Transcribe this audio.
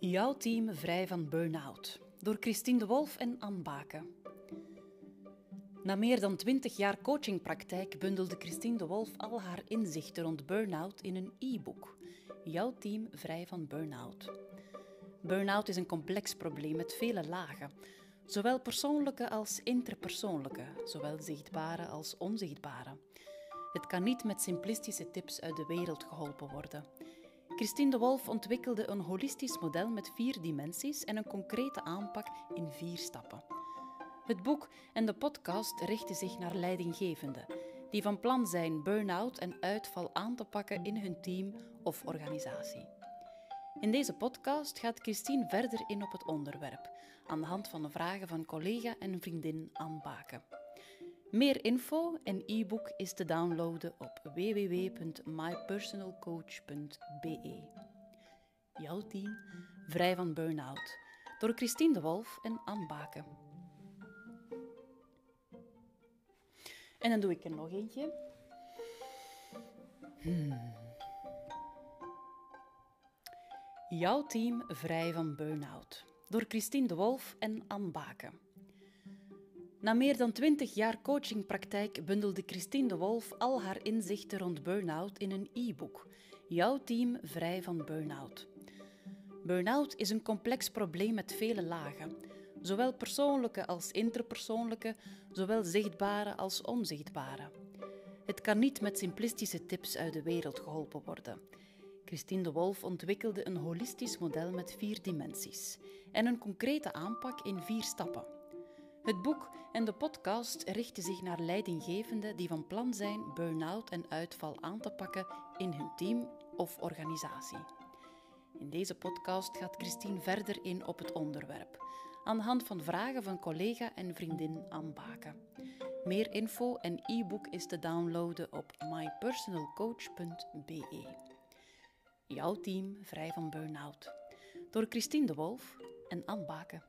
Jouw team vrij van burn-out. Door Christine de Wolf en Anne Baken. Na meer dan twintig jaar coachingpraktijk bundelde Christine de Wolf al haar inzichten rond burn-out in een e-book. Jouw team vrij van burn-out. Burn-out is een complex probleem met vele lagen. Zowel persoonlijke als interpersoonlijke, zowel zichtbare als onzichtbare. Het kan niet met simplistische tips uit de wereld geholpen worden. Christine de Wolf ontwikkelde een holistisch model met vier dimensies en een concrete aanpak in vier stappen. Het boek en de podcast richten zich naar leidinggevenden die van plan zijn burn-out en uitval aan te pakken in hun team of organisatie. In deze podcast gaat Christine verder in op het onderwerp, aan de hand van de vragen van collega en vriendin Anne Baken. Meer info en e-book is te downloaden op www.mypersonalcoach.be. Jouw team vrij van burn-out door Christine de Wolf en Anne Baken. En dan doe ik er nog eentje. Hmm. Jouw team vrij van burn-out door Christine de Wolf en Anne Baken. Na meer dan twintig jaar coachingpraktijk bundelde Christine de Wolf al haar inzichten rond burn-out in een e-book. Jouw team vrij van burn-out. Burn-out is een complex probleem met vele lagen, zowel persoonlijke als interpersoonlijke, zowel zichtbare als onzichtbare. Het kan niet met simplistische tips uit de wereld geholpen worden. Christine de Wolf ontwikkelde een holistisch model met vier dimensies en een concrete aanpak in vier stappen. Het boek en de podcast richten zich naar leidinggevenden die van plan zijn burn-out en uitval aan te pakken in hun team of organisatie. In deze podcast gaat Christine verder in op het onderwerp, aan de hand van vragen van collega en vriendin Anne Baken. Meer info en e-book is te downloaden op mypersonalcoach.be. Jouw team vrij van burn-out. Door Christine de Wolf en Anne Baken.